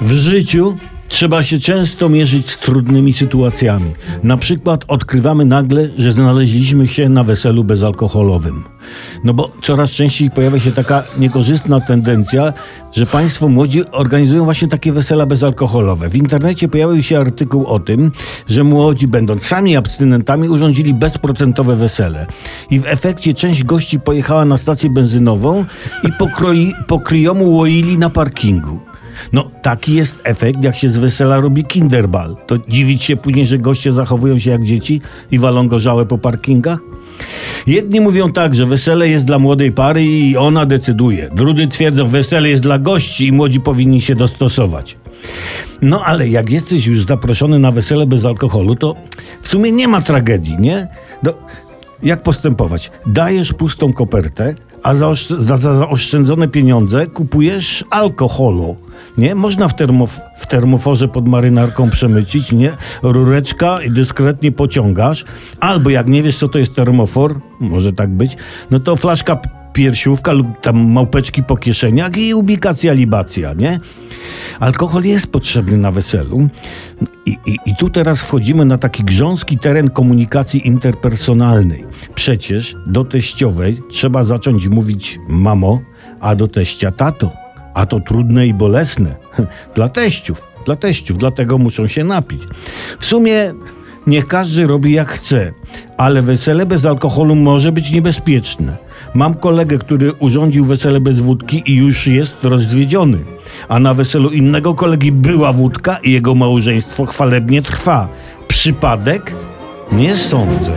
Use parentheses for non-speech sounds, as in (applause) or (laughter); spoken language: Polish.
W życiu trzeba się często mierzyć z trudnymi sytuacjami. Na przykład odkrywamy nagle, że znaleźliśmy się na weselu bezalkoholowym. No bo coraz częściej pojawia się taka niekorzystna tendencja, że państwo młodzi organizują właśnie takie wesela bezalkoholowe. W internecie pojawił się artykuł o tym, że młodzi, będąc sami abstynentami, urządzili bezprocentowe wesele. I w efekcie część gości pojechała na stację benzynową i pokroi, po kryjomu łoili na parkingu. No, taki jest efekt, jak się z wesela robi kinderbal. To dziwić się później, że goście zachowują się jak dzieci i walą gorzałe po parkingach? Jedni mówią tak, że wesele jest dla młodej pary i ona decyduje. Drudzy twierdzą, wesele jest dla gości i młodzi powinni się dostosować. No ale jak jesteś już zaproszony na wesele bez alkoholu, to w sumie nie ma tragedii, nie? No, jak postępować? Dajesz pustą kopertę, a za, za, za pieniądze kupujesz alkoholu. Nie? Można w, termof- w termoforze pod marynarką przemycić, nie? Rureczka i dyskretnie pociągasz. Albo jak nie wiesz, co to jest termofor, może tak być, no to flaszka piersiówka lub tam małpeczki po kieszeniach i ubikacja libacja, nie? Alkohol jest potrzebny na weselu i, i, i tu teraz wchodzimy na taki grząski teren komunikacji interpersonalnej. Przecież do teściowej trzeba zacząć mówić mamo, a do teścia tato. A to trudne i bolesne. (laughs) Dla teściów, dla teściów, dlatego muszą się napić. W sumie niech każdy robi jak chce, ale wesele bez alkoholu może być niebezpieczne. Mam kolegę, który urządził wesele bez wódki i już jest rozwiedziony. A na weselu innego kolegi była wódka i jego małżeństwo chwalebnie trwa. Przypadek? Nie sądzę.